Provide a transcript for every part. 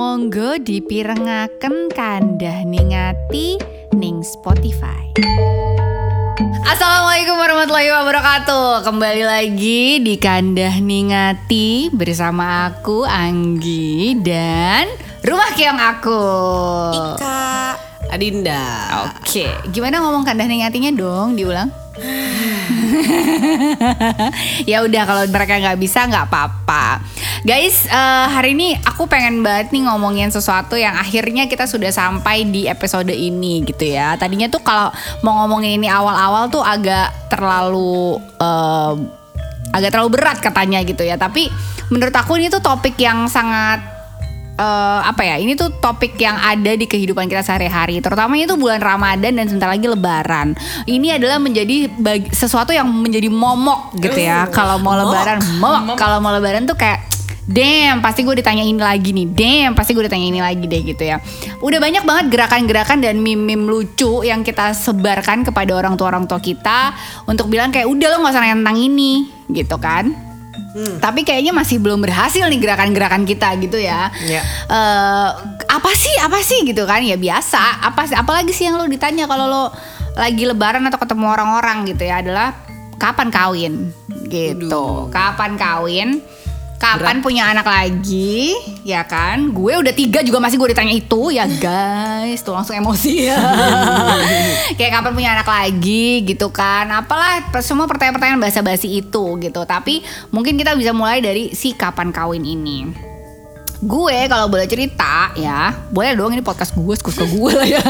Monggo dipirengaken kandah ningati ning Spotify. Assalamualaikum warahmatullahi wabarakatuh. Kembali lagi di Kandah Ningati Bersama aku Anggi Dan Rumah Keong aku. Ika. Adinda. Oke Gimana ngomong Kandah Ningatinya dong? Diulang ya udah kalau mereka nggak bisa nggak apa-apa. Guys eh, hari ini aku pengen banget nih ngomongin sesuatu yang akhirnya kita sudah sampai di episode ini gitu ya. Tadinya tuh kalau mau ngomongin ini awal-awal tuh agak terlalu eh, agak terlalu berat katanya gitu ya. Tapi menurut aku ini tuh topik yang sangat eh, apa ya ini tuh topik yang ada di kehidupan kita sehari-hari terutama itu bulan Ramadan dan sebentar lagi Lebaran ini adalah menjadi bagi, sesuatu yang menjadi momok gitu ya kalau mau Lebaran momok kalau mau Lebaran tuh kayak Damn, pasti gue ditanya ini lagi nih. Damn, pasti gue ditanya ini lagi deh gitu ya. Udah banyak banget gerakan-gerakan dan meme-meme lucu yang kita sebarkan kepada orang tua orang tua kita untuk bilang kayak udah lo nggak usah nanya tentang ini, gitu kan? Tapi kayaknya masih belum berhasil nih gerakan-gerakan kita gitu ya. Ya. Eh, apa sih apa sih gitu kan ya biasa. Apa sih apalagi sih yang lo ditanya kalau lo lagi lebaran atau ketemu orang-orang gitu ya adalah kapan kawin gitu. Kapan kawin? Kapan punya anak lagi, ya kan? Gue udah tiga juga masih gue ditanya itu, ya guys, tuh langsung emosi ya. Kayak kapan punya anak lagi, gitu kan? Apalah semua pertanyaan-pertanyaan basa-basi itu, gitu. Tapi mungkin kita bisa mulai dari si kapan kawin ini. Gue kalau boleh cerita ya, boleh dong ini podcast gue, suka gue lah ya.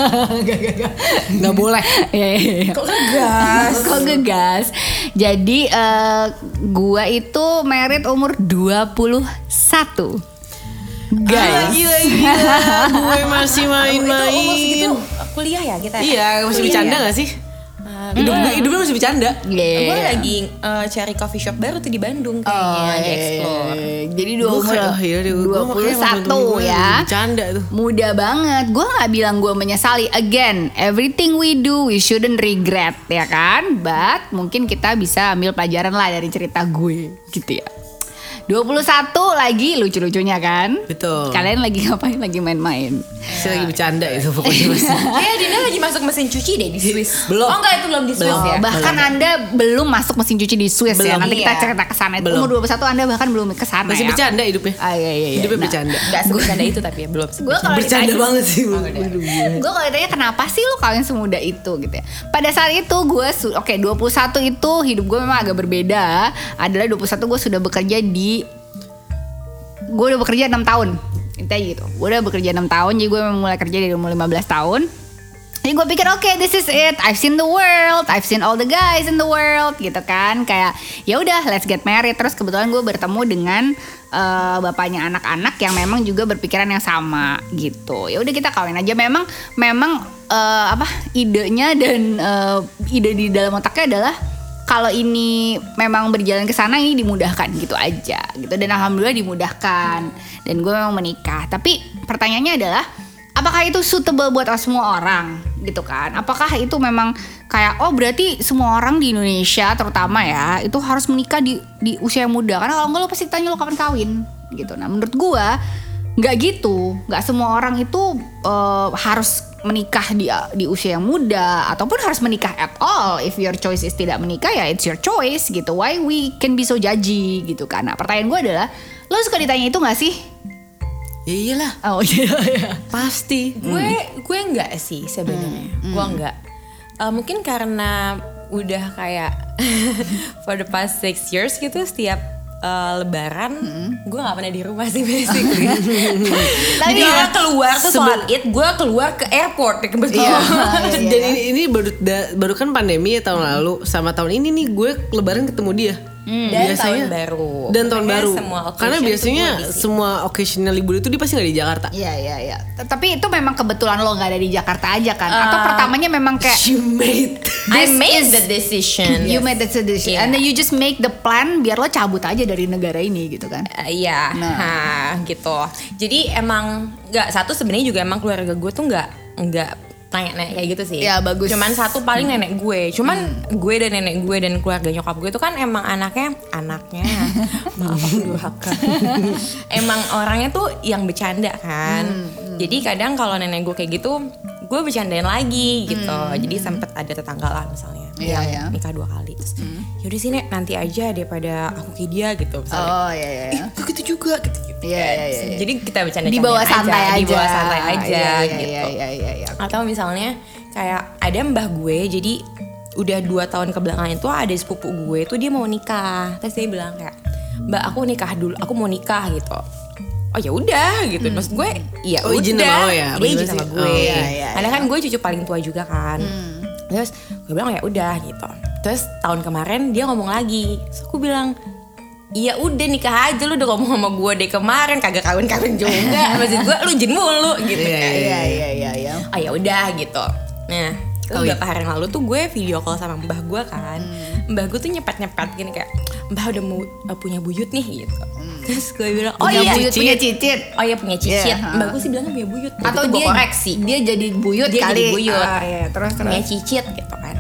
Gak, gak, gak. Nggak boleh Iya, iya, iya. Kok ngegas? Kok ngegas? Jadi eh, gua itu merit umur 21 Guys Gila gila Gue masih umur main-main segitu kuliah ya kita? Iya masih Kuliah bercanda ya? gak sih? Ah, Hidup gue hidupnya masih bercanda. Iya. Gue lagi eh, cari coffee shop baru tuh di Bandung kayaknya Oh, di iya, explore. iya. Jadi dua iya 21 temen-temen gue ya. Bercanda tuh. Muda banget. Gue gak bilang gue menyesali. Again Everything we do We shouldn't regret Ya kan? But mungkin kita bisa ambil pelajaran lah Dari cerita gue Gitu ya 21 lagi lucu-lucunya kan Betul Kalian lagi ngapain? Lagi main-main Saya lagi bercanda itu pokoknya masih Eh Dina lagi masuk mesin cuci deh di Swiss. Belum. Oh enggak itu belum di Swiss Oh, ya. bahkan Anda belum masuk mesin cuci di Swiss ya. Belum. Nanti kita Iya. cerita ke sana. Itu Belum. Umur 21 Anda bahkan belum ke sana Masih ya. bercanda hidupnya Ah, iya, iya, iya. Hidupnya Nah, bercanda Enggak sebecanda itu tapi ya belum. Gue kalau Bercanda ditanya, banget sih gue kalau ditanya kenapa sih lu kawin semuda itu gitu ya. Pada saat itu gue su- oke 21 itu hidup gue memang agak berbeda. Adalah 21 gue sudah bekerja di gue udah bekerja 6 tahun. Intinya gitu. Gue udah bekerja 6 tahun jadi gue mulai kerja dari umur 15 tahun. Jadi gue pikir oke this is it I've seen the world I've seen all the guys in the world gitu kan kayak ya udah let's get married terus kebetulan gue bertemu dengan eh, bapaknya anak-anak yang memang juga berpikiran yang sama gitu ya udah kita kawin aja memang memang eh, apa idenya dan eh, ide di dalam otaknya adalah kalau ini memang berjalan ke sana ini dimudahkan gitu aja gitu. Dan alhamdulillah dimudahkan. Dan gue memang menikah. Tapi pertanyaannya adalah apakah itu suitable buat semua orang gitu kan? Apakah itu memang kayak oh berarti semua orang di Indonesia terutama ya itu harus menikah di di usia yang muda? Karena kalau enggak lo pasti tanya lo kapan kawin gitu. Nah menurut gua nggak gitu. Nggak semua orang itu eh, harus menikah di di usia yang muda ataupun harus menikah at all. If your choice is tidak menikah ya it's your choice gitu. Why we can be so judgy gitu kan. Nah pertanyaan gue adalah lo suka ditanya itu nggak sih? Ya iyalah. Oh iya iya. Pasti. Gue gue enggak sih sebenarnya. Gue enggak. Eh, mungkin karena udah kayak for the past six years gitu setiap eh, lebaran gue nggak pernah di rumah sih basically. Tapi Jadi ya, kalau keluar tuh sholat id gue keluar ke airport ya kebetulan. iya, Dan ini, ini baru da- baru kan pandemi ya tahun lalu sama tahun ini nih gue lebaran ketemu dia. Dan tahun baru. Dan tahun Makanya baru. semua Karena biasanya semua occasional libur itu dia pasti nggak di Jakarta. Iya iya iya. Tapi itu memang kebetulan lo nggak ada di Jakarta aja kan? Atau pertamanya memang kayak You made. I made is- the decision. you made that decision Iya. and then you just make the plan biar lo cabut aja dari negara ini gitu kan? Eh, Iya, nah. gitu. Jadi emang nggak satu sebenarnya juga emang keluarga gue tuh nggak nggak Nanya-nanya kayak gitu sih. Ya, bagus. Cuman satu paling nenek gue. Cuman gue dan nenek gue dan keluarga nyokap gue itu kan emang anaknya anaknya. Maaf durhaka. emang orangnya tuh yang bercanda kan. Jadi kadang kalau nenek gue kayak gitu, gue bercandain lagi gitu. Jadi sempet ada tetangga lah misalnya. Iya, yang iya. nikah dua kali. Terus yaudah sih Nek, nanti aja daripada aku kayak dia gitu misalnya. Oh iya iya. eh gue gitu juga? Gitu gitu Iya, iya, iya, iya. jadi kita bercanda Di bawah santai aja. di bawah santai aja Iya, iya, gitu. Iya iya iya iya. atau misalnya kayak ada mbah gue jadi udah dua tahun kebelakangan itu ada sepupu gue tuh dia mau nikah. Terus dia bilang kayak mbak aku nikah dulu aku mau nikah gitu. Oh ya udah gitu. Maksud gue ya Oh, udah. izin sama lo ya? Dia izin sama gue. Oh, iya, iya, karena kan gue cucu paling tua juga kan. Terus gue bilang ya udah gitu. Terus tahun kemarin dia ngomong lagi. Terus aku bilang Iya udah nikah aja. Lu udah ngomong sama gue deh kemarin. Kagak kawin-kawin juga. Maksud gue lu izin mulu gitu Iya, kan. Iya iya iya iya. oh ya udah gitu. Nah terus beberapa hari yang lalu tuh gue video call sama mbah gue kan. Mbah gue tuh nyepet nyepet gini kayak mbah udah mau uh, punya buyut nih gitu terus gue bilang oh Punya iya. buyut, punya cicit. oh iya punya cicit. Iya, mbah gue sih bilangnya punya buyut. Waktu Atau dia koreksi Dia jadi buyut Dia kali. jadi buyut. Ah, iya. Terus terus. punya cicit gitu kan.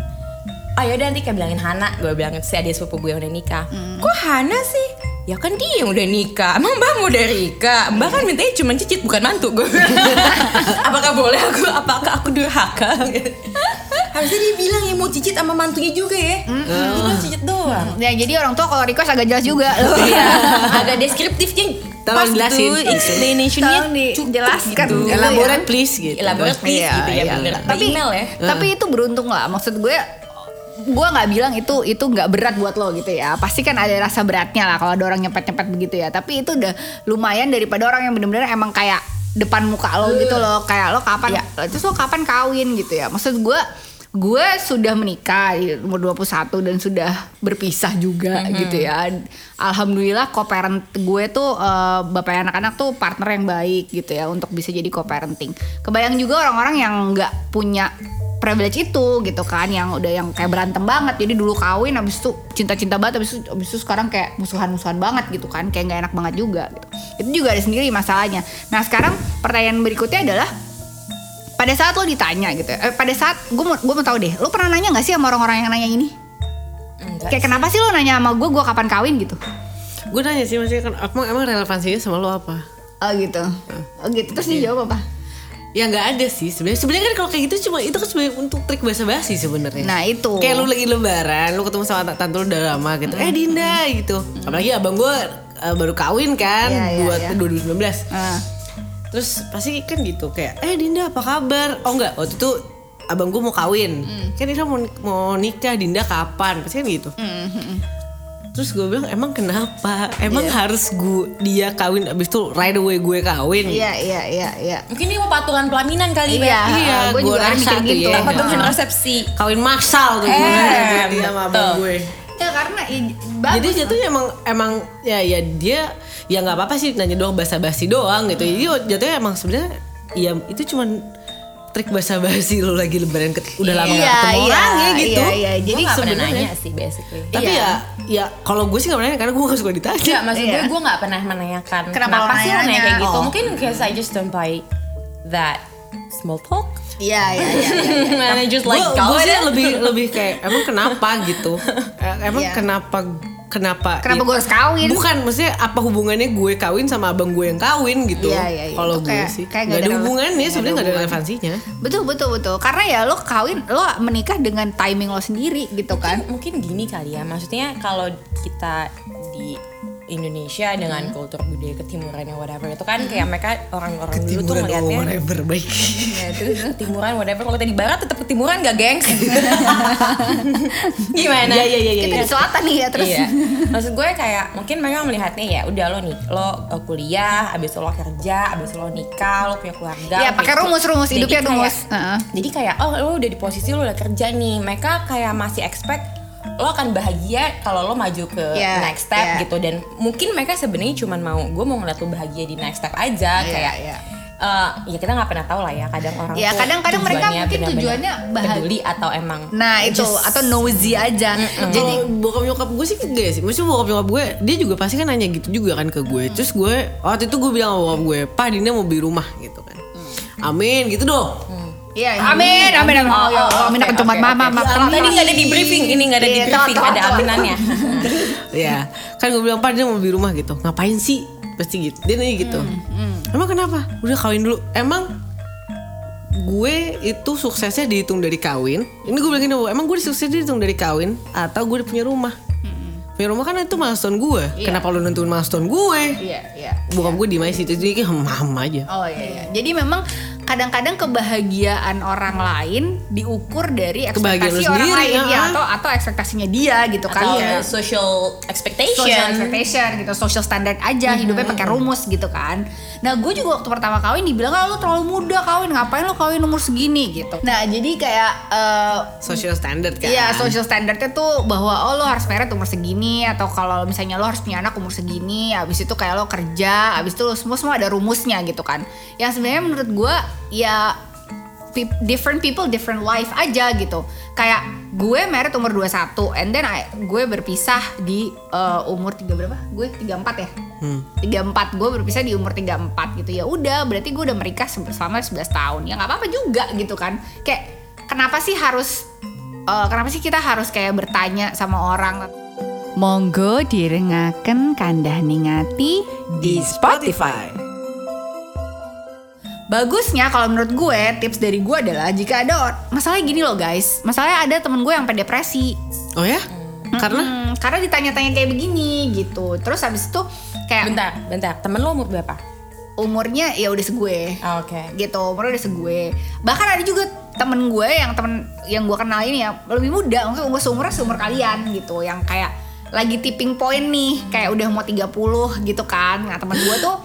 Oh yaudah nanti kayak bilangin Hana. Gue bilangin si adik sepupu gue yang udah nikah. Kok Hana sih ya kan dia yang udah nikah emang mbak mau udah nikah mbak kan mintanya cuma cicit bukan mantu gue apakah boleh aku apakah aku durhaka harusnya dia bilang ya mau cicit sama mantunya juga ya dia bilang cicit doang Ya jadi orang tua kalau request agak jelas juga loh. Iya, agak deskriptifnya Tolong pas jelasin. explanationnya Tolong dijelaskan gitu. ya. Elaborate please gitu. elaborate please Iya, gitu ya iya. bener Tapi email ya Tapi itu beruntung lah. Maksud gue gue nggak bilang itu itu nggak berat buat lo gitu ya. Pasti kan ada rasa beratnya lah kalau ada orang nyepet nyepet begitu ya. Tapi itu udah lumayan daripada orang yang bener-bener emang kayak depan muka lo gitu loh. Kayak lo kapan terus lo kapan kawin gitu ya. Maksud gue gue sudah menikah di umur 21 dan sudah berpisah juga gitu ya. Alhamdulillah co-parent gue tuh eh, bapak anak-anak tuh partner yang baik gitu ya untuk bisa jadi co-parenting. Kebayang juga orang-orang yang nggak punya privilege itu gitu kan yang udah yang kayak berantem banget. Jadi dulu kawin habis itu cinta-cinta banget habis itu habis itu sekarang kayak musuhan-musuhan banget gitu kan kayak nggak enak banget juga gitu. Itu juga ada sendiri masalahnya. Nah sekarang pertanyaan berikutnya adalah pada saat lo ditanya gitu eh, pada saat gue mau gue mau tahu deh lo pernah nanya nggak sih sama orang-orang yang nanya ini? Enggak kayak kenapa sih lo nanya sama gue gue kapan kawin gitu? Gue nanya sih maksudnya kan emang, emang relevansinya sama lo apa? oh gitu. Oh gitu. Terus dia jawab apa Ya nggak ada sih sebenarnya. Sebenarnya kan kalau kayak gitu cuma itu kan sebenarnya untuk trik bahasa basi sebenarnya. nah itu Kayak lu lagi lebaran, lu ketemu sama tante lu udah lama gitu. Eh Dinda gitu. Apalagi abang gue uh, baru kawin kan iya, buat iya. 2019. Ah. Terus pasti kan gitu kayak eh Dinda apa kabar? Oh enggak, waktu itu abang gue mau kawin. Kan Dinda mau, mau nikah, Dinda kapan? Pasti kan gitu. Terus gue bilang emang kenapa? Emang harus gue dia kawin abis itu right away gue kawin? iya iya iya iya Mungkin ini mau patungan pelaminan kali Iya, Beb. Iya, gue gua juga rasa tuh gitu. ya. Patungan resepsi. Kawin massal tuh Eh, sebenarnya dia sama abang gue. Ya karena bagus. Jadi jatuhnya emang emang ya ya dia ya nggak apa-apa sih nanya doang basa-basi doang gitu. Jadi jatuhnya emang sebenarnya ya itu cuman trik basa-basi lo lagi lebaran ket- udah lama gak Iya, ketemu iya, orangnya gitu. Iya, iya. Jadi Gue gak pernah sebenarnya nanya sih basically. Tapi Iya. ya ya kalau gue sih gak pernah nanya, karena gue gak suka ditanya. Iya, maksud gue Iya. gue gak pernah menanyakan Kenapa lo sih nanya kayak gitu. Oh. Mungkin because I just don't buy that small talk. Iya iya iya. iya. And I just Gue like go sih lebih lebih kayak emang kenapa gitu? Eh, Emang Iya. kenapa kenapa Kenapa gue harus kawin? Bukan, maksudnya apa hubungannya gue kawin sama abang gue yang kawin gitu? Iya, iya, iya. Kalau gue kayak- sih, kayak nggak nggak ada hubungannya, sebenarnya nggak ada relevansinya. Betul betul betul. Karena ya lo kawin, lo menikah dengan timing lo sendiri gitu kan. Mungkin gini kali ya, maksudnya kalau kita di Indonesia dengan kultur budaya ketimuran yang whatever itu kan kayak mereka orang-orang dulu tuh oh, ngeliatnya whatever, baik. Ya, terus ketimuran whatever kalau kita di barat tetap ketimuran gak gengs gimana Iya, iya, iya, iya, Kita iya. di selatan nih ya terus. iya maksud gue kayak mungkin mereka melihatnya ya udah lo nih lo uh, kuliah abis itu lo kerja abis itu lo nikah lo punya keluarga Iya, lo pakai punya- rumus-rumus, hidupnya kayak- rumus. Heeh. jadi kayak oh lo udah di posisi lo udah kerja nih mereka kayak masih expect lo akan bahagia kalau lo maju ke Iya, next step iya. gitu dan mungkin mereka sebenarnya cuma mau gue mau ngeliat lo bahagia di next step aja Iya, kayak iya. eh, ya kita nggak pernah tahu lah ya kadang orang Ya, tuh kadang-kadang mereka tujuannya mungkin tujuannya bahagia. peduli atau emang Nah itu just- atau nosy aja. Jadi Jadi bokap nyokap gue sih enggak sih. Maksudnya bokap nyokap gue dia juga pasti kan nanya gitu juga kan ke gue. Terus gue waktu itu gue bilang sama bokap gue, "Pak, Dinda mau beli rumah." gitu kan. Amin gitu dong. Iya, amin, amin, amin. Oh, ya Allah, amin akan cuma mama, mama. Tadi nggak ada di briefing, ini nggak ada di Iya, briefing, ada aminannya. ya kan gue bilang pak dia mau beli rumah gitu. Ngapain sih? Pasti gitu. Dia nanya gitu. Emang kenapa? Udah kawin dulu. Emang gue itu suksesnya dihitung dari kawin? Ini gue bilang gini "Oh, emang gue suksesnya dihitung dari kawin atau gue punya rumah? Punya rumah kan itu milestone gue. Kenapa lu nentuin milestone gue? Iya, iya. bukan gue di situ jadi kayak hem aja. Oh iya, iya. Jadi memang kadang-kadang kebahagiaan orang lain diukur dari ekspektasi orang sendiri, lain ya. ya, atau atau ekspektasinya dia gitu kan Kayak social expectation. social expectation gitu, social standard aja hidupnya pakai rumus gitu kan. Nah gue juga waktu pertama kawin dibilang ah lu terlalu muda kawin ngapain lu kawin umur segini gitu. Nah jadi kayak eh, social standard kan Iya, social standardnya tuh bahwa oh lo harus married umur segini atau kalau misalnya lo harus punya anak umur segini, habis itu kayak lo kerja, habis itu lo semua semua ada rumusnya gitu kan. Yang sebenarnya menurut gua ya different people different life aja gitu. Kayak gue married umur 21 and then I- gue berpisah di uh, umur tiga berapa? Gue 34 ya. Hmm. 34 gue berpisah di umur 34 gitu ya udah berarti gue udah menikah se- selama 11 tahun ya nggak apa-apa juga gitu kan kayak kenapa sih harus eh, kenapa sih kita harus kayak bertanya sama orang Monggo direngaken kandah ningati di Spotify Bagusnya kalau menurut gue tips dari gue adalah jika ada masalahnya gini loh guys, masalahnya ada temen gue yang sampai depresi. oh ya karena Hmm, karena ditanya-tanya kayak begini gitu. Terus habis itu kayak Bentar, bentar. Temen lo umur berapa? umurnya ya udah segue. Ah, Oke. gitu umurnya udah segue bahkan ada juga temen gue yang temen yang gue kenal ini ya lebih muda mungkin umur seumurnya seumur kalian gitu yang kayak lagi tipping point nih kayak udah mau 30 gitu kan nah temen gue tuh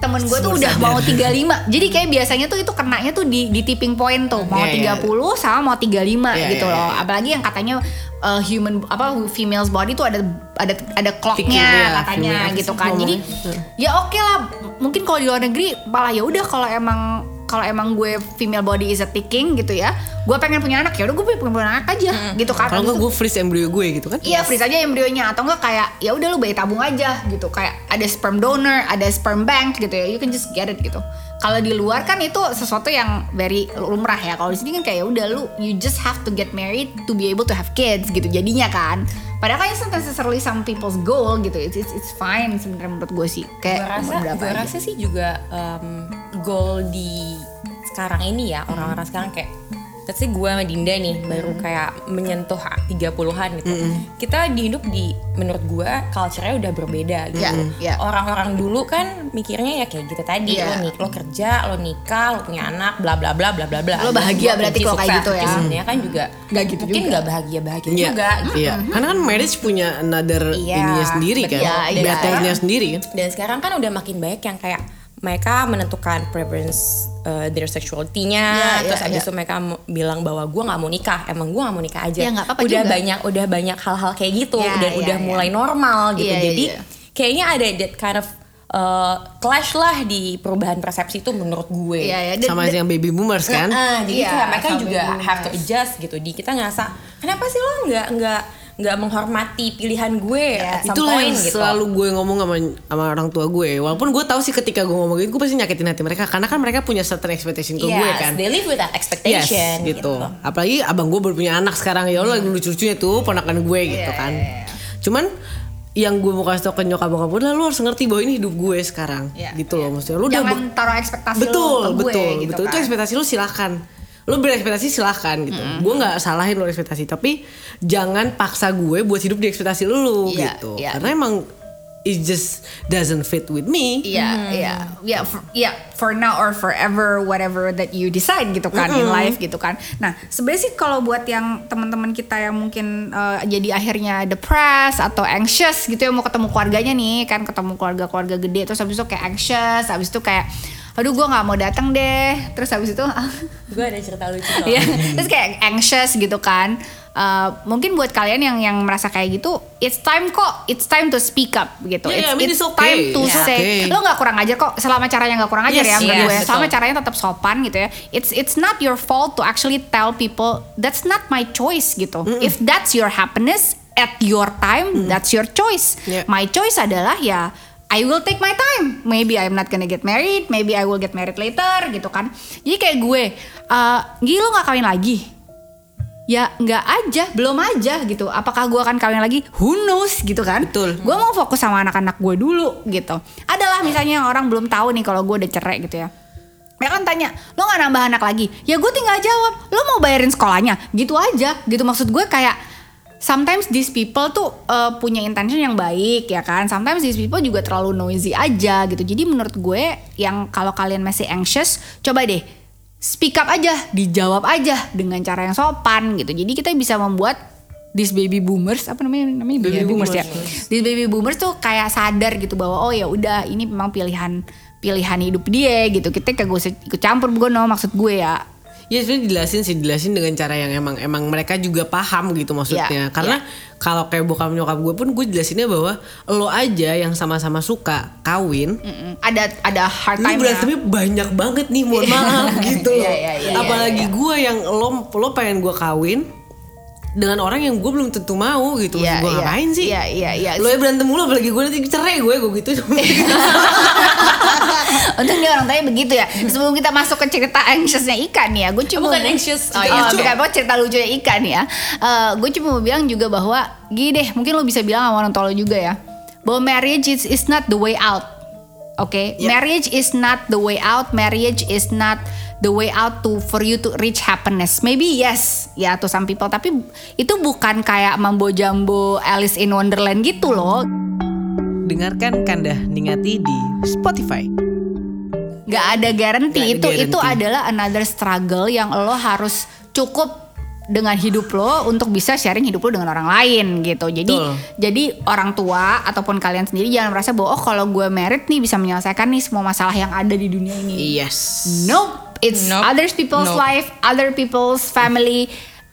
temen gue tuh udah mau 35 jadi kayak biasanya tuh itu kenanya tuh di, di tipping point tuh. Mau iya. 30 sama mau 35 Iya, gitu iya, loh. iya. apalagi yang katanya uh, human apa females body tuh ada ada ada clocknya iya, katanya female gitu kan. jadi ya oke lah. Mungkin kalau di luar negeri malah ya udah kalau emang kalau emang gue female body is a ticking gitu ya gue pengen punya anak ya udah gue pengen punya anak aja gitu kan. Kalau nggak gue freeze embryo gue gitu kan? Iya freeze aja embrionya atau enggak kayak ya udah lu bayi tabung aja gitu kayak ada sperm donor ada sperm bank gitu ya you can just get it gitu. Kalau di luar kan itu sesuatu yang very lumrah ya kalau di sini kan kayak ya udah lu you just have to get married to be able to have kids gitu jadinya kan. Padahal kan it's not necessarily some people's goal gitu it's it's, it's fine sebenarnya menurut gue sih Gue kayak rasa, umur berapa gue aja. rasa sih juga um, goal di sekarang ini ya orang-orang sekarang kayak say gue sama Dinda nih baru kayak menyentuh 30-an gitu. Kita di hidup di menurut gue culture-nya udah berbeda gitu. Iya, iya. Orang-orang dulu kan mikirnya ya kayak gitu tadi Iya. lo nik lo kerja, lo nikah, lo punya anak, bla bla bla bla bla bla. Lo bahagia berarti kalau kayak gitu ya. Tapi Sebenarnya kan juga Nggak gitu mungkin juga. nggak bahagia bahagia Iya, juga. gitu. iya. Karena kan marriage punya another Iya, ininya sendiri kan. Iya, battle-nya iya. sendiri kan. Dan sekarang kan udah makin banyak yang kayak mereka menentukan preference uh, their sexuality-nya, Iya, terus iya, abis iya. itu mereka bilang bahwa gue nggak mau nikah, emang gue nggak mau nikah aja. Ya, nggak apa-apa udah juga. banyak, udah banyak hal-hal kayak gitu, Iya, dan iya, udah iya. mulai normal gitu. Iya, iya, Jadi iya. kayaknya ada that kind of uh, clash lah di perubahan persepsi itu menurut gue. Iya, ya. Dan- Sama dan- yang baby boomers kan. Ah, jadi Iya, kayak mereka juga boomers. have to adjust gitu. Di kita ngerasa kenapa sih lo nggak nggak nggak menghormati pilihan gue Iya, at some Itulah yang point gitu. selalu gue ngomong sama sama orang tua gue. Walaupun gue tahu sih ketika gue ngomong gitu gue pasti nyakitin hati mereka karena kan mereka punya certain expectation ke gue Yes, kan. they live with that Yes, expectation gitu. Apalagi abang gue baru punya anak sekarang ya Allah lagi lucu-lucunya tuh ponakan gue gitu Iya, kan. iya, iya. Cuman yang gue mau kasih tau ke nyokap bokap gue adalah lu harus ngerti bahwa ini hidup gue sekarang Iya, gitu loh maksudnya lu udah jangan be- taruh ekspektasi betul lo ke gue betul gitu betul itu kan. ekspektasi lu silahkan lu berekspektasi silahkan gitu. Gue nggak salahin lu ekspektasi tapi jangan paksa gue buat hidup di ekspektasi lu Iya, gitu. iya. karena emang it just doesn't fit with me. Iya, iya, iya, for, iya, for now or forever, whatever that you decide gitu kan in life gitu kan. Nah, sebenarnya sih kalau buat yang teman-teman kita yang mungkin eh, jadi akhirnya depressed atau anxious gitu ya mau ketemu keluarganya nih kan ketemu keluarga-keluarga gede terus habis itu kayak anxious, habis itu kayak aduh gue nggak mau datang deh terus habis itu gue ada cerita lucu Iya, terus kayak anxious gitu kan. Uh, mungkin buat kalian yang yang merasa kayak gitu, it's time kok, it's time to speak up gitu. Yeah, it's I mean, it's it's okay. time to It's say, okay. lo nggak kurang ajar kok. Selama caranya nggak kurang ajar Yes, ya menurut yes, gue. Selama betul. caranya tetap sopan gitu ya. It's it's not your fault to actually tell people that's not my choice gitu. If that's your happiness at your time, that's your choice. Yeah. My choice adalah ya I will take my time. Maybe I'm not gonna get married, maybe I will get married later gitu kan. Jadi kayak gue, uh, Gi lo gak kawin lagi? Ya nggak aja, belum aja gitu. Apakah gue akan kawin lagi? Who knows gitu kan? Betul. Gue mau fokus sama anak-anak gue dulu gitu. Adalah misalnya yang orang belum tahu nih kalau gue udah cerai gitu ya. Mereka kan tanya, lo gak nambah anak lagi? Ya gue tinggal jawab, lo mau bayarin sekolahnya? Gitu aja, gitu maksud gue kayak sometimes these people tuh uh, punya intention yang baik ya kan? Sometimes these people juga terlalu noisy aja gitu. Jadi menurut gue yang kalau kalian masih anxious coba deh speak up aja dijawab aja dengan cara yang sopan gitu. Jadi kita bisa membuat these baby boomers apa namanya namanya baby, Baby boomers, ya? boomers. these baby boomers tuh kayak sadar gitu bahwa oh ya udah ini memang pilihan pilihan hidup dia gitu. Kita kagak usah ikut campur gue no maksud gue ya Ya sebenarnya dijelasin sih, dijelasin dengan cara yang emang emang mereka juga paham gitu maksudnya. Iya, Karena kalau kayak bokap nyokap gue pun gue jelasinnya bahwa lo aja yang sama-sama suka kawin, Mm-mm. ada ada hard ini time berantemnya banyak banget nih, mohon maaf gitu loh. Iya, iya, iya, Apalagi gue yang lo lo pengen gue kawin dengan orang yang gue belum tentu mau gitu. Iya, gue iya. ngapain sih? Iya, iya, iya. Lo ya berantem mulu apalagi gue nanti cerai gue gue gitu. Untung dia orang tanya begitu ya. Sebelum kita masuk ke cerita anxiousnya Ika nih ya, gue cuma Bukan anxious, Oh, iya, lucu. bukan apa cerita lucunya Ika nih ya. Eh, gue cuma mau bilang juga bahwa gini deh, mungkin lo bisa bilang sama orang tua lo juga ya, bahwa marriage is, is not the way out. Oke, marriage is not the way out. Marriage is not the way out to for you to reach happiness. Maybe yes, ya to some people. Tapi itu bukan kayak mambo jambo Alice in Wonderland gitu loh. Dengarkan Kandah Ningati di Spotify. nggak ada guarantee ada itu itu guarantee. adalah another struggle yang lo harus cukup dengan hidup lo untuk bisa sharing hidup lo dengan orang lain gitu jadi Betul. jadi orang tua ataupun kalian sendiri jangan merasa bahwa oh kalau gue merit nih bisa menyelesaikan nih semua masalah yang ada di dunia ini Yes. Nope, it's Nope. other people's Nope. life, other people's family.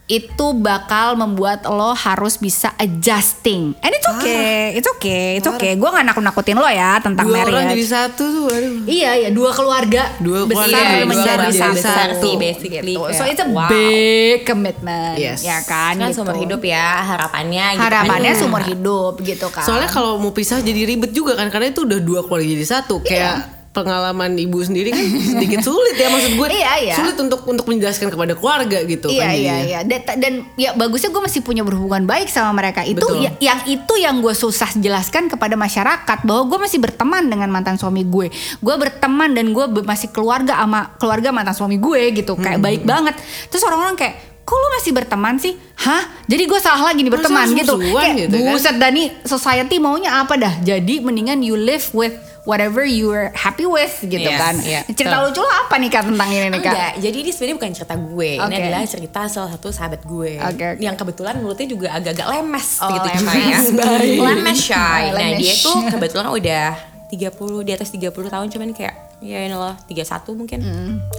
Itu bakal membuat lo harus bisa adjusting. And it's okay, it's okay, it's okay. Gue gak nakut-nakutin lo ya tentang Dua orang marriage. jadi satu tuh, aduh. Iya ya dua keluarga Dua besar keluarga Iya, dua menjadi keluarga satu. besar sih, basically. Gitu. So it's a wow. big commitment, Yes. ya kan? kan gitu. seumur hidup ya harapannya gitu. Harapannya seumur hidup gitu kan. Soalnya kalau mau pisah jadi ribet juga kan karena itu udah dua keluarga jadi satu. Kayak pengalaman ibu sendiri kan sedikit sulit ya maksud gue. Iya, iya. Sulit untuk untuk menjelaskan kepada keluarga gitu Iya kan iya iya dan, dan ya bagusnya gue masih punya berhubungan baik sama mereka itu Betul. ya- yang itu yang gue susah jelaskan kepada masyarakat bahwa gue masih berteman dengan mantan suami gue gue berteman dan gue masih keluarga sama keluarga mantan suami gue gitu kayak Hmm. baik banget terus orang-orang kayak kok lo masih berteman sih hah jadi gue salah lagi nih Masa berteman gitu kayak gitu kan? buset Dani society maunya apa dah jadi mendingan you live with whatever you are happy with gitu Yes, kan iya, cerita betul. lucu lo apa nih kak tentang ini nih kak Enggak, jadi ini sebenarnya bukan cerita gue. Oke. Ini adalah cerita salah satu sahabat gue. Oke, oke. Yang kebetulan mulutnya juga agak-agak lemes Oh, gitu lemes, baik. lemes shy. Oh, Nah, dia tuh kebetulan udah 30 di atas 30 tahun cuman kayak ya ini loh 31 mungkin.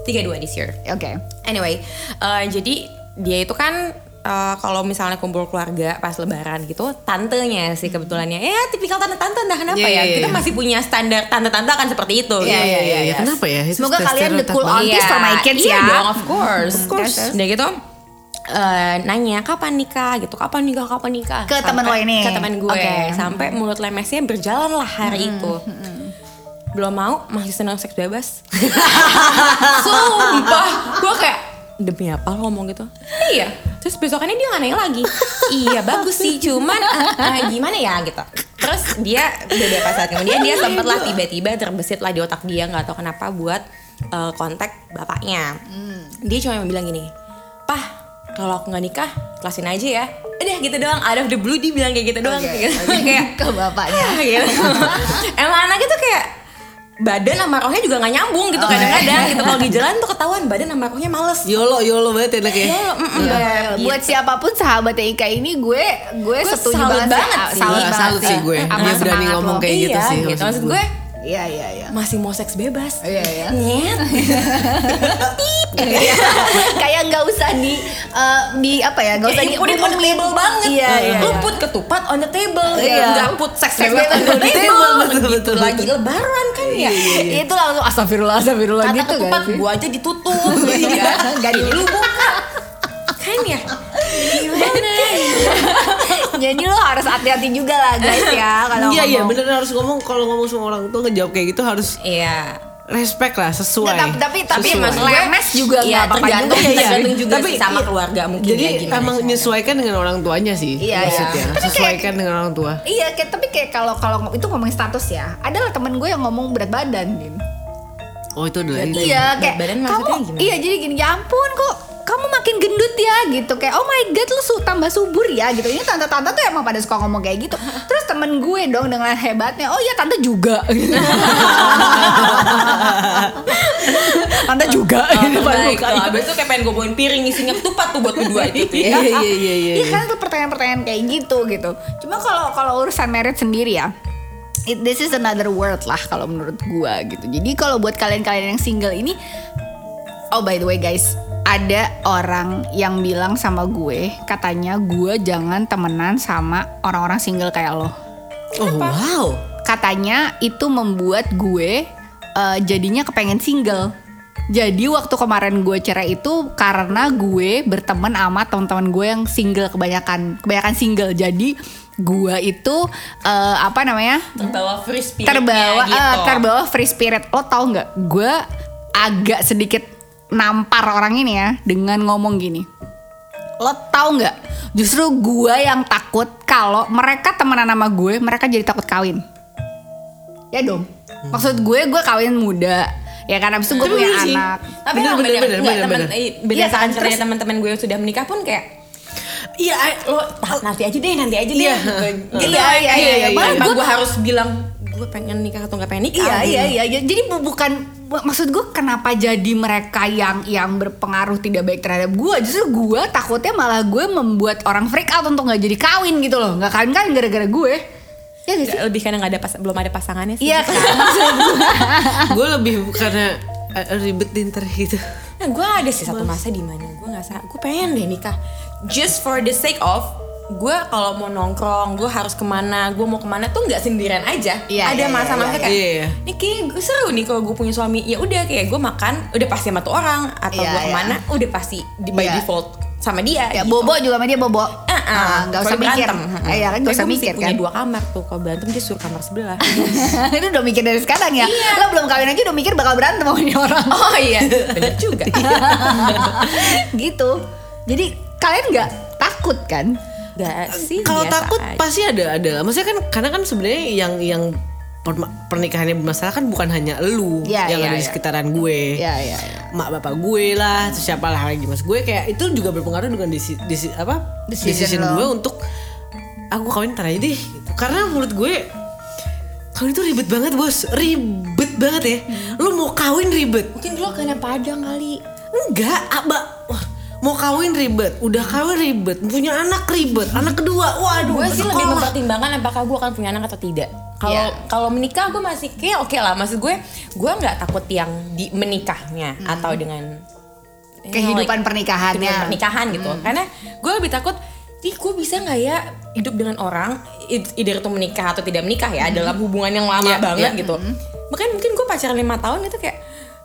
32 this year. oke Anyway, eh, jadi dia itu kan eh, kalau misalnya kumpul keluarga pas lebaran gitu, tantenya sih kebetulannya. Ya tipikal tante-tante entah kenapa Iya, ya. iya, Kita iya. masih punya standar tante-tante akan seperti itu. Iya, gitu. iya, iya, iya. Kenapa ya? Itu Semoga kalian the cool aunties for my kids iya ya. dong, of course. Of course. Udah gitu eh, nanya kapan nikah gitu, kapan nikah, kapan nikah. Ke temen lo ini? Ke temen gue. Oke. Sampai mulut lemesnya berjalan lah hari itu. Belum mau, masih senang seks bebas. Kayak demi apa lo ngomong gitu? Iya. Terus besokannya dia nggak nanya lagi. iya bagus sih, cuman eh, eh, gimana ya gitu. Terus dia beberapa saat kemudian dia sempet lah tiba-tiba terbesit lah di otak dia nggak tahu kenapa buat eh, kontak bapaknya. Dia cuma bilang gini, pah kalau aku nggak nikah, kelasin aja ya. Udah gitu doang, out of the blue dia bilang kayak gitu doang. Gitu. kayak ke bapaknya gitu. Emang anaknya tuh kayak badan sama rohnya juga nggak nyambung gitu kadang-kadang gitu kalau di jalan tuh ketahuan badan sama rohnya males Yolo yolo banget enak ya. Yolo, mm-mm. Iya, buat siapa pun sahabatnya Ika ini gue gue, Gue setuju salut banget, banget sih. sih. Salut, Iya, salut sih gue. Dia berani ngomong kayak gitu iya, sih, gitu. maksud maksud gue. gue Iya iya iya. masih mau seks bebas Iya iya. Nyet. Iya. Kayak nggak usah di eh, di apa ya? Nggak usah di put on table banget Iya iya. Lu iya. put ketupat on the table Iya. Nggak put seks bebas on the table, betul, Gitu betul, lagi lebaran kan ya Itu langsung astagfirullah astagfirullah Kata gitu ketupat kan sih? gua aja ditutup gitu kan Nggak Ini lu buka Kan ya Jadi lo harus hati-hati juga lah guys ya kalau Iya iya ngomong. bener harus ngomong kalau ngomong sama orang tua ngejawab kayak gitu harus Iya. respect lah sesuai. Nggak, tapi tapi Sesuai. maksud gue lemes juga Iya, nggak apa-apa tergantung, juga. Iya, tergantung juga Tapi, sih sama iya. keluarga mungkin Jadi ya gimana emang menyesuaikan dengan orang tuanya sih. Iya, maksudnya. iya. Sesuaikan dengan orang tua. Iya, kayak, tapi kayak kalau kalau itu ngomongin status ya, adalah temen gue yang ngomong berat badan, Din. Oh itu adalah ini. Iya, Berat kayak badan kamu, maksudnya gimana? iya jadi gini, ya ampun kok kamu makin gendut ya gitu kayak oh my god lu su- tambah subur ya gitu ini tante-tante tuh emang pada suka ngomong kayak gitu terus temen gue dong dengan hebatnya oh iya tante juga tante juga Oh, pada baik tuh. Abis itu kayak pengen gue bawain piring isinya ketupat tuh buat berdua itu. Iya iya iya iya. Iya kan tuh pertanyaan-pertanyaan kayak gitu gitu. Cuma kalau kalau urusan merit sendiri ya, it, this is another world lah kalau menurut gua gitu. Jadi kalau buat kalian-kalian yang single ini, oh by the way guys, ada orang yang bilang sama gue, katanya gue jangan temenan sama orang-orang single kayak lo. Oh wow. Katanya itu membuat gue eh, jadinya kepengen single. Jadi waktu kemarin gue cerai itu karena gue berteman sama teman-teman gue yang single kebanyakan kebanyakan single. Jadi gue itu eh, apa namanya Terbawa free spirit terbawa gitu. eh, terbawa free spirit. Lo tau nggak? Gue agak sedikit nampar orang ini ya dengan ngomong gini. Lo tau nggak? Justru gue yang takut kalau mereka temenan sama gue, mereka jadi takut kawin. Ya dong. Maksud gue, gue kawin muda. Ya kan abis itu gue punya sih. anak. Tapi Bener, bener, bener, bener, temen, bener. eh, Iya berdasarkan kan, terus- teman-teman gue yang sudah menikah pun kayak Iya, I- lo "Ah, nanti aja deh, nanti aja deh. Iya. Gitu. Iya, iya, iya, iya. Gua- gue harus bilang gue pengen nikah atau nggak pengen nikah. Iya gitu. iya iya iya. Jadi bu- bukan bu- maksud gue kenapa jadi mereka yang yang berpengaruh tidak baik terhadap gue. Justru gue takutnya malah gue membuat orang freak out untuk nggak jadi kawin gitu loh. Nggak kawin kan gara-gara gue. Ya gak sih? Lebih karena nggak ada pas, belum ada pasangannya sih. Iya kan maksud gue. gue lebih karena eh, ribet dinter gitu. Nah, gue ada sih satu masa di mana gue nggak sa- gue pengen deh nikah just for the sake of gue kalau mau nongkrong gue harus ke mana gue mau ke mana tuh nggak sendirian aja Iya, ada iya, masa-masa iya, kayak iya. Iya. ini kayak gue seru nih kalau gue punya suami ya udah kayak gue makan udah pasti sama tuh orang atau Iya, gue iya. ke mana udah pasti di by Iya. default sama dia Ya gitu. bobo juga sama dia bobo. Ah, ah. Ah, nggak usah Kalau mikir. berantem. Eh, ya kan nggak Tapi usah mikir punya kan. dua kamar tuh kalau berantem dia suruh kamar sebelah Itu udah mikir dari sekarang ya. Iya. Lo belum kawin aja udah mikir bakal berantem sama ini orang. oh iya bener juga gitu. Jadi kalian nggak takut kan? Gak sih Kalau takut aja. pasti ada ada. Maksudnya kan karena kan sebenarnya yang yang pernikahannya bermasalah kan bukan hanya lu Iya, yang iya, ada di iya. sekitaran gue. Iya iya. iya. mak bapak gue lah, terus siapa lah lagi mas gue kayak itu juga berpengaruh dengan disi, disi- apa Decision gue untuk aku kawin ntar aja deh gitu. karena menurut gue kawin itu ribet banget bos ribet banget ya lu mau kawin ribet mungkin lo karena padang kali enggak abah wah mau kawin ribet udah kawin ribet punya anak ribet anak kedua waduh gue sih lebih mempertimbangkan apakah gue akan punya anak atau tidak. Kalau Iya. kalau menikah gue masih kayak oke lah. Maksud gue gue nggak takut yang di menikahnya atau dengan know, Kehidupan pernikahannya. kehidupan pernikahan gitu. Karena gue lebih takut ih gue bisa nggak ya hidup dengan orang either itu menikah atau tidak menikah ya dalam hubungan yang lama Iya, banget iya. gitu. Makanya mungkin gue pacaran lima tahun itu kayak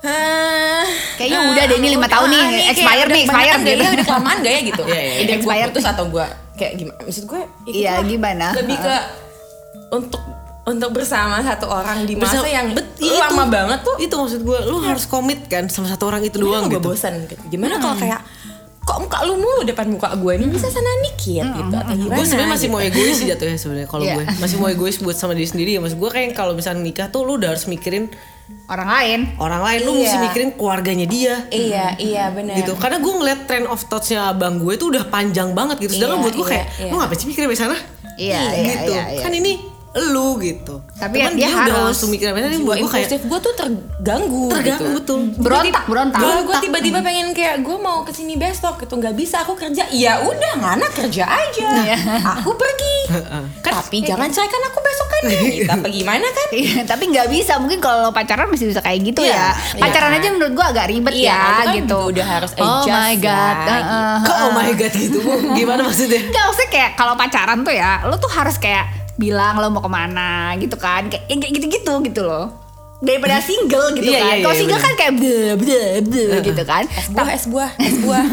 "Hah, Kayaknya ah, udah deh, ini lima tahun nih, nih, expired gak ya, gitu. udah kelamaan gak ya gitu Iya, iya, either gue expired. putus atau gue kayak gimana maksud gue ya Iya, gimana? lebih ke untuk untuk bersama satu orang di masa Bersama- yang Bet- iya, lama itu. banget tuh itu maksud gue lu harus komit kan sama satu orang itu gimana doang gue gitu bosan gitu gimana kalau kayak kok muka lu mulu depan muka gue ini bisa sana dikit gitu atau gimana gue sebenarnya masih gitu. mau egois sih jatuhnya sebenarnya kalau Iya. gue masih mau egois buat sama diri sendiri ya maksud gue kayak kalau misalnya nikah tuh lu udah harus mikirin Orang lain. orang lain lu Iya. mesti mikirin keluarganya dia. Iya iya benar gitu. Karena gue ngeliat trend of thoughts-nya abang gue tuh udah panjang banget gitu. Sedangkan Iya, buat gue iya, kayak iya. lu ngapain sih mikirin sana? Iya, iya, gitu. iya, iya. kan ini lu gitu. Tapi Cuman dia udah harus. langsung mikirin sana buat gue kayak gue tuh terganggu terganggu gitu. betul Berontak, berontak. Kalau gue tiba-tiba pengen kayak gue mau ke sini besok gitu. Nggak bisa aku kerja. Ya udah mana kerja aja. Iya. aku pergi. Tapi jangan ceraikan aku besok kan gitu apa gimana kan Iya, tapi nggak bisa. Mungkin kalau pacaran masih bisa kayak gitu Iya, ya. Pacaran iya. aja menurut gua agak ribet Iya, ya kan gitu. udah harus Oh adjust my god. ya, oh my god gitu gimana maksudnya Enggak maksudnya kayak kalau pacaran tuh ya, lo tuh harus kayak bilang lo mau ke mana gitu kan. Kayak kayak gitu-gitu gitu loh. Daripada single gitu Iya, kan. iya, Kalau iya, single kan kayak bleh bleh bleh gitu kan. Es buah, es buah, es buah.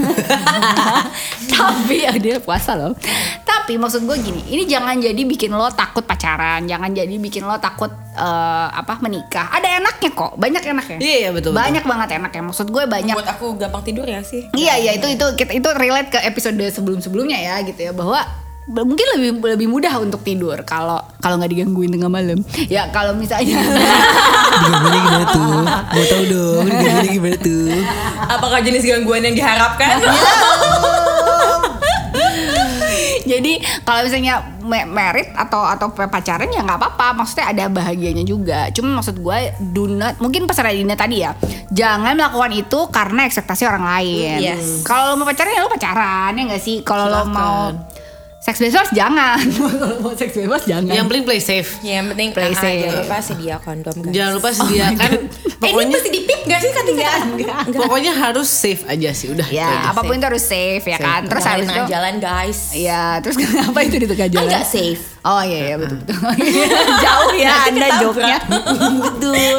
Tapi ya dia puasa loh. Tapi maksud gue gini, ini jangan jadi bikin lo takut pacaran, jangan jadi bikin lo takut eh, apa menikah. Ada enaknya kok, banyak enaknya. Iya, iya, betul, betul. Banyak banget enaknya. Maksud gue banyak. Buat aku gampang tidur ya sih. Iya iya itu itu kita itu relate ke episode sebelum sebelumnya ya gitu ya bahwa mungkin lebih lebih mudah untuk tidur kalau kalau nggak digangguin tengah malam. Ya kalau misalnya Gimana gimana tuh? Mau tahu dong, gimana gimana tuh? Apakah jenis gangguan yang diharapkan? Jadi kalau misalnya me- merit atau atau pacaran ya nggak apa-apa, maksudnya ada bahagianya juga. Cuma maksud gue do not mungkin pesan Dina tadi ya, jangan melakukan itu karena ekspektasi orang lain. Yes. Kalau lo mau pacaran ya lo pacaran ya nggak sih? Kalau lo mau seks bebas jangan. Mau seks bebas jangan. Yang penting play safe. Ya, yang penting Play ah, safe. jangan lupa sedia kondom guys. Jangan lupa sediakan Eh, ini pokoknya mesti di pip gak sih katanya? pokoknya harus safe aja sih udah. ya aja. apa pun itu harus safe ya kan. Terus tengah jalan guys. Iya, terus kenapa itu di tengah Kan jalan? nggak safe. Oh iya iya betul betul. Jauh ya Nanti Anda joknya. betul.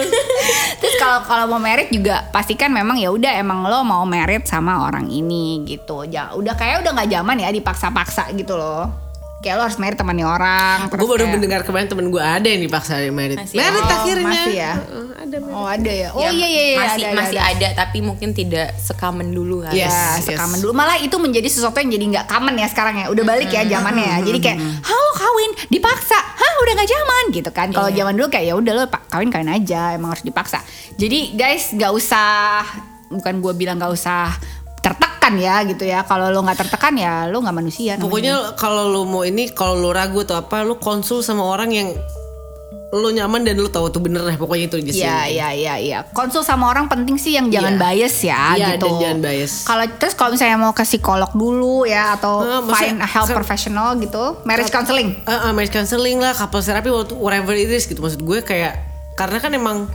Terus kalau kalau mau merit juga pastikan memang ya udah emang lo mau merit sama orang ini gitu. Ja, udah kayak udah nggak zaman ya dipaksa-paksa gitu loh. Kayak lo harus merit temannya orang. Gue baru kayak- mendengar kemarin temen gue ada yang dipaksa merit. Masih Merit ada. akhirnya. Oh, masih ya? Heeh, ada merit. Oh ada ya. Oh Ya, iya iya iya masih ada, ada, masih ada. ada. tapi mungkin tidak sekamen dulu kan. Ya, Yes, sekaman yes. dulu malah itu menjadi sesuatu yang jadi nggak common ya sekarang ya. Udah balik ya zamannya ya. Jadi kayak, "Halo kawin, dipaksa." Hah, udah nggak zaman gitu kan. Kalau Iya. zaman dulu kayak ya udah lo pak kawin kawin aja, emang harus dipaksa. Jadi guys, nggak usah bukan gue bilang nggak usah tertekan ya gitu ya. Kalau lo nggak tertekan ya lo nggak manusia. namanya. Pokoknya kalau lu mau ini, kalau lu ragu atau apa, lu konsul sama orang yang lu nyaman dan lu tahu tuh bener lah pokoknya itu di sini. Iya iya iya iya. Konsul sama orang penting sih yang jangan Iya. bias ya Iya, gitu. dan jangan bias. Kalau terus kalau misalnya mau ke psikolog dulu ya atau Nah, find a help kan- professional gitu, marriage counseling. Eh, eh, marriage counseling lah, couples therapy, whatever it is gitu. Maksud gue kayak karena kan emang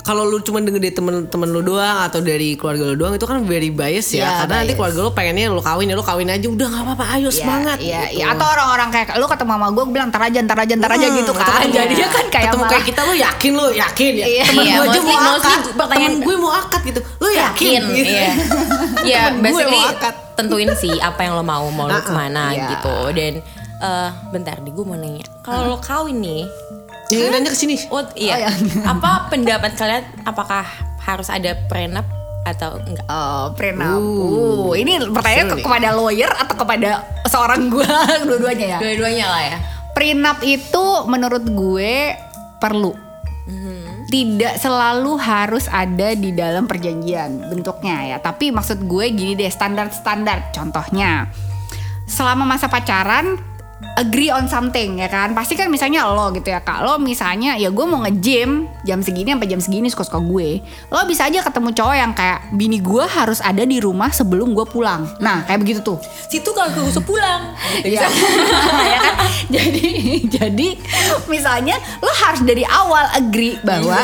kalau lu cuma denger dari temen-temen lu doang atau dari keluarga lu doang itu kan very bias ya. Iya, karena nanti bias. keluarga lu pengennya lu kawin ya lu kawin aja udah nggak apa-apa ayo semangat. Iya, gitu. iya. Atau orang-orang kayak lu ketemu sama gue bilang ntar aja, ntar aja, ntar aja Hmm, gitu kan. ketemu- Jadinya kan kayak ketemu malah kayak kita lu yakin lu yakin ya. Iya, temen iya, gue aja mostly- mau mostly akad, pertanyaan- temen gue mau akad gitu. Lu yakin? yakin Gitu. iya ya Temen gue basically mau akad. tentuin sih apa yang lo mau mau ah, ke mana iya. gitu dan eh bentar di gue mau nanya kalau lo kawin nih Yang nanya ke sini. oh iya Oh, iya. apa pendapat kalian apakah harus ada prenup atau enggak Oh, prenup. Uh, ini pertanyaan ke- kepada lawyer atau kepada seorang gue dua-duanya ya. dua-duanya lah ya Prenup itu menurut gue perlu. Tidak selalu harus ada di dalam perjanjian bentuknya ya. Tapi maksud gue gini deh standar-standar. Contohnya, selama masa pacaran agree on something ya kan? Pasti kan misalnya lo gitu ya kak. Lo misalnya ya gue mau nge-gym jam segini sampai jam segini suka-suka gue. Lo bisa aja ketemu cowok yang kayak bini gue harus ada di rumah sebelum gue pulang. Nah kayak begitu tuh. Situ kalau gue usah pulang. Iya. Ya kan? Jadi jadi misalnya lo harus dari awal agree bahwa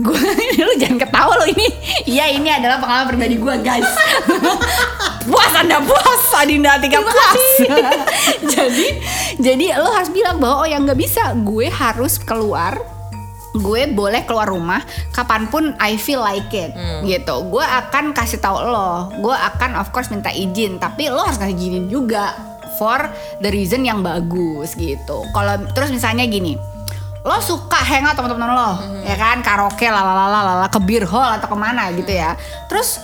gue lu jangan ketawa lo ini. Iya ini adalah pengalaman pribadi gue guys. puas anda puas Adinda tiga puas. jadi jadi lo harus bilang bahwa oh yang nggak bisa gue harus keluar. Gue boleh keluar rumah kapan pun I feel like it gitu. Gue akan kasih tahu lo. Gue akan of course minta izin. Tapi lo harus kasih izin juga for the reason yang bagus gitu. Kalau terus misalnya gini lo suka hangout teman-teman lo ya kan? Karaoke lalalala lala ke beer hall atau ke mana gitu ya. Terus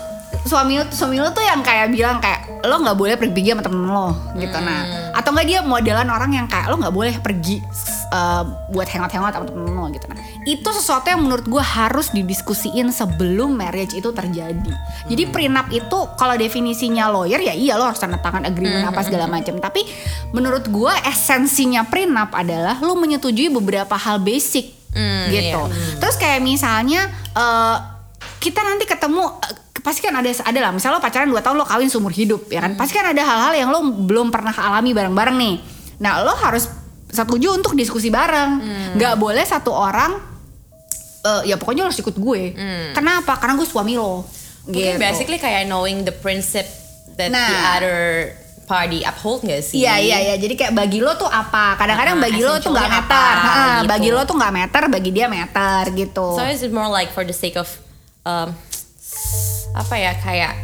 suami lu suami lu tuh yang kayak bilang kayak lo nggak boleh pergi sama temen lo gitu. Nah atau nggak dia modelan orang yang kayak lo nggak boleh pergi uh, buat hangout hangout sama temen lo gitu. Nah itu sesuatu yang menurut gue harus didiskusiin sebelum marriage itu terjadi. Jadi prenup itu kalau definisinya lawyer ya iya lo harus tanda tangan agreement apa segala macam tapi menurut gue esensinya prenup adalah lo menyetujui beberapa hal basic Hmm, gitu. Iya. terus kayak misalnya eh, kita nanti ketemu eh, pasti kan ada ada lah. Misalnya lo pacaran 2 tahun lo kawin seumur hidup ya kan? Pasti kan ada hal-hal yang lo belum pernah alami bareng-bareng nih. Nah lo harus setuju untuk diskusi bareng nggak boleh satu orang eh, ya pokoknya lo harus ikut gue kenapa karena gue suami lo Mungkin gitu basically kayak knowing the principle that the Nah. other party uphold gak sih? Iya iya iya. Jadi kayak bagi lo tuh apa? Kadang-kadang Ah, bagi lo tuh nggak meter. apa, Heeh, gitu. Bagi lo tuh nggak meter, bagi dia meter gitu. So it's more like for the sake of um, apa ya kayak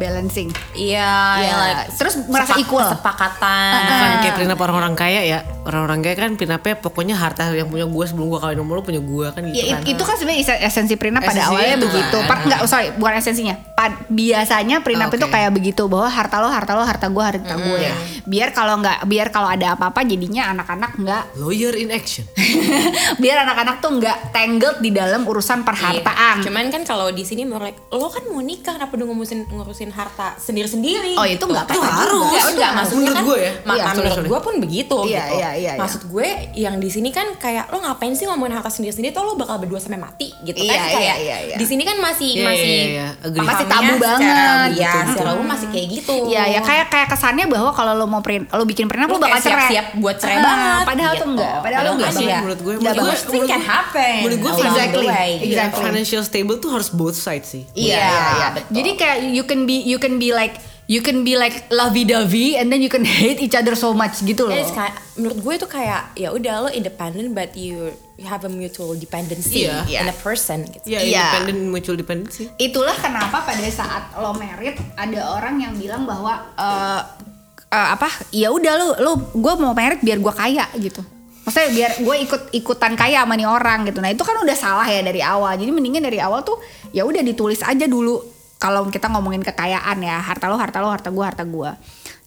Balancing. iya Iya, like terus merasa equal. kesepakatan. Bukan kayak prenup orang-orang kaya ya Orang-orang kaya kan prenupnya pokoknya harta yang punya gue sebelum gue kawin sama lu punya gue kan gitu Ya, kan it- itu kan sebenarnya esen- esensi prenup pada awalnya itu begitu. kan. Part enggak, sorry, bukan esensinya. Pad- biasanya prenup Oke. itu kayak begitu bahwa harta lo, harta lo, harta gue, harta gue. Biar kalau nggak, biar kalau ada apa-apa jadinya anak-anak nggak, Lawyer in action biar anak-anak tuh nggak tangled di dalam urusan perhartaan. Iya. Cuman kan kalau di sini like lo kan mau nikah kenapa udah ngurusin ngurusin harta sendiri-sendiri. Oh, itu nggak Itu apa-apa harus. juga. Ya enggak maksudnya Menurut kan gue ya. ma- Iya, ma- sorry, menurut sorry. gue pun begitu Iya, gitu. iya, iya, iya. Maksud gue yang di sini kan kayak lo ngapain sih ngomongin harta sendiri-sendiri tuh lo bakal berdua sampai mati gitu Iya, kan iya, kayak iya, iya. di sini kan masih Iya, masih iya, iya. Masih tabu secara- banget, Iya, betul, secara umum masih kayak gitu. Iya, ya kayak kayak kesannya bahwa kalau lo mau print, lo bikin prenup lo, Lo bakal cerai. siap-siap buat cerai Ah, banget, Padahal tuh gitu. enggak, padahal, lo enggak. enggak sih. Iya. Menurut gue Nggak menurut gue- bagus. Thing can happen. Menurut gue exactly. Financial stable tuh harus both sides sih Iya, Iya, iya, iya. betul. Jadi kayak you can be you can be like you can be like lovey-dovey and then you can hate each other so much gitu loh. Kayak, menurut gue itu kayak ya udah lo independent but you you have a mutual dependency Iya. in a person gitu. Iya, Iya. independent mutual dependency Itulah kenapa pada saat lo merit ada orang yang bilang bahwa eh eh, apa? Ya udah lu lu gue mau merit biar gue kaya gitu. Maksudnya biar gue ikut ikutan kaya sama nih orang gitu. Nah itu kan udah salah ya dari awal. Jadi mendingan dari awal tuh ya udah ditulis aja dulu. Kalau kita ngomongin kekayaan ya harta lo harta lo harta gue harta gue.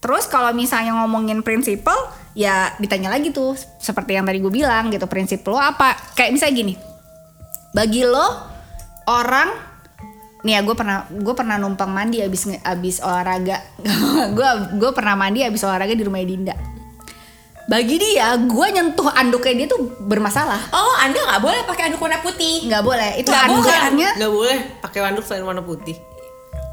Terus kalau misalnya ngomongin prinsipal ya ditanya lagi tuh seperti yang tadi gue bilang gitu prinsip lo apa? Kayak misalnya gini. Bagi lo orang nih ya gue pernah gue pernah numpang mandi abis abis olahraga gue gue pernah mandi abis olahraga di rumah Dinda bagi dia gue nyentuh anduknya dia tuh bermasalah Oh, Anda nggak boleh pakai anduk warna putih. nggak boleh itu Nggak boleh. anduknya Gak boleh pakai anduk selain warna putih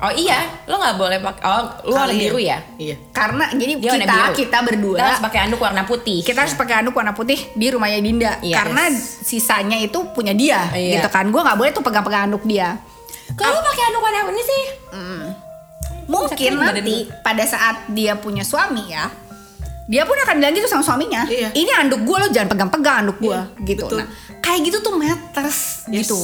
Oh iya, lo nggak boleh pakai. Oh, lu warna biru ya? Iya karena jadi Dia kita biru. kita berdua Kita harus pakai anduk warna putih. kita harus pakai anduk warna putih di rumahnya Dinda Yes. karena sisanya itu punya dia Iya. gitu kan gue nggak boleh tuh pegang-pegang anduk dia Kalau lo pakai anduk warna ini sih? mungkin Sakit badan nanti pada saat dia punya suami ya dia pun akan bilang gitu sama suaminya Iya. ini anduk gue lo jangan pegang-pegang anduk gue Iya, gitu betul. nah kayak gitu tuh matters Yes. gitu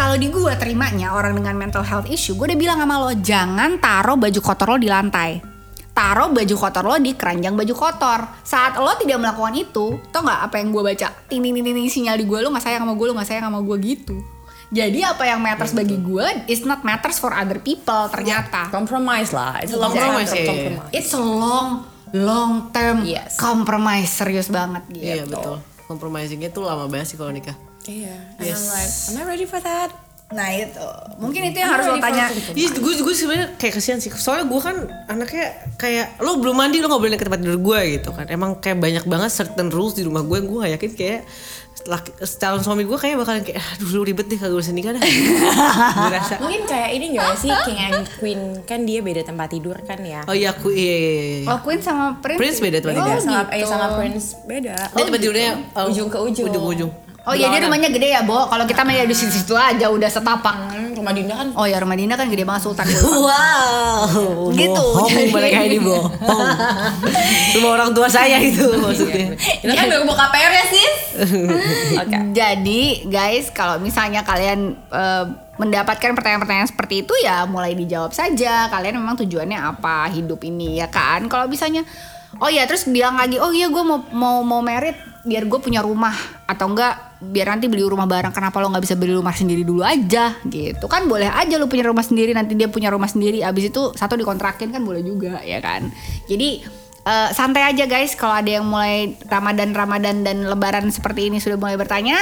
kalau di gue terimanya orang dengan mental health issue gue udah bilang sama lo jangan taruh baju kotor lo di lantai. Taruh baju kotor lo di keranjang baju kotor. Saat lo tidak melakukan itu tau nggak apa yang gue baca? Ting ting ting sinyal di gue lo nggak sayang sama gue lo nggak sayang sama gue gitu. Jadi apa yang matters bagi gue is not matters for other people ternyata. Compromise lah. It's a long Compromise, iya. It's a long long term Yes. compromise. Serius banget gitu. Iya betul. Compromisingnya tuh lama banget sih kalau nikah Iya. And Yes. I'm like, am I ready for that? Nah itu mungkin itu yang harus lo tanya. Iya, gue gue sebenarnya kayak kesian sih. Soalnya gue kan anaknya kayak lo belum mandi lo nggak boleh naik ke tempat tidur gue gitu kan. Emang kayak banyak banget certain rules di rumah gue. Gue gak yakin kayak laki, calon suami gue kayak bakalan kayak aduh lu ribet deh kagak usah nikah dah. rasa. Mungkin kayak ini gak sih King and Queen kan dia beda tempat tidur kan ya? Oh iya aku iya iya iya. iya. Oh Queen sama Prince. Prince beda tempat oh, tidur. sama gitu. eh sama Prince beda. Dia tempat tidurnya uh, Ujung ke ujung. Ujung ke ujung. Oh iya dia rumahnya gede ya, Bo. Kalau kita main di situ-situ aja udah setapak. Hmm, rumah Dinda kan Oh ya rumah Dina kan gede banget Sultan. Wow, Gitu, bohong jadi- mereka ini bohong. Rumah orang tua saya itu maksudnya. Kita kan baru buka PR ya sis. Oke. Jadi guys, kalau misalnya kalian eh, mendapatkan pertanyaan-pertanyaan seperti itu ya mulai dijawab saja. Kalian memang tujuannya apa hidup ini ya kan? Kalau misalnya Oh iya terus bilang lagi, oh iya gue mau mau mau merit biar gue punya rumah atau enggak biar nanti beli rumah bareng. Kenapa lo nggak bisa beli rumah sendiri dulu aja gitu kan? Boleh aja lo punya rumah sendiri nanti dia punya rumah sendiri. Abis itu satu dikontrakin kan boleh juga ya kan? Jadi eh, santai aja guys kalau ada yang mulai Ramadan Ramadan dan Lebaran seperti ini sudah mulai bertanya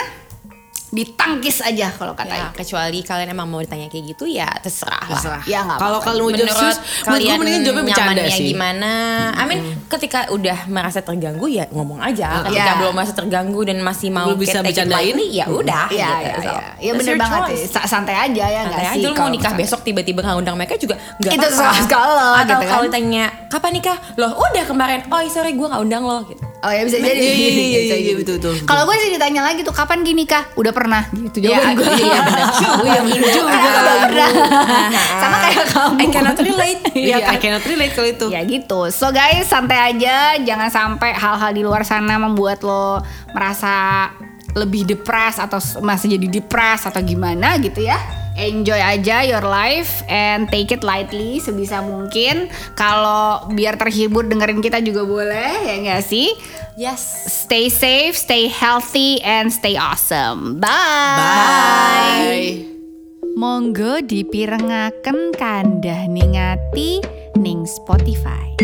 ditangkis aja kalau kata Ya, Ika. kecuali kalian emang mau ditanya kayak gitu ya terserah lah. Terserah. Ya, nggak Kalau apa-apa. kalian mau jawab Menurut kalian mendingan jawabnya bercanda sih. gimana? I mean, ketika udah merasa terganggu ya ngomong aja. Ketika Ya. belum merasa terganggu dan masih mau Belum bisa bercandain. ya udah. Iya, gitu. iya, iya. Iya that's bener banget sih. Sa- Santai aja ya nggak Santai sih? aja lu mau kalau nikah besok tiba-tiba nggak undang mereka juga nggak Itu apa-apa. terserah lo, Atau gitu kan. kalau tanya kapan nikah, loh udah kemarin, oh sorry gue nggak undang lo gitu. Oh ya bisa jadi. Iya, iya, iya, iya, jadi. iya, betul, betul. Kalau gue sih ditanya lagi tuh kapan gini kah? Udah pernah gitu Iya, jawaban gue. iya benar. Oh iya bener juga. Udah pernah. Sama kayak kamu. I cannot relate. Iya, Iya. I cannot relate kalau itu. Ya gitu. So guys, santai aja, jangan sampai hal-hal di luar sana membuat lo merasa lebih depres atau masih jadi depres atau gimana gitu ya. Enjoy aja your life and take it lightly sebisa mungkin. Kalau biar terhibur dengerin kita juga boleh ya nggak sih? Yes. Stay safe, stay healthy, and stay awesome. Bye. Bye. Monggo dipirengaken kandah ningati ning Spotify.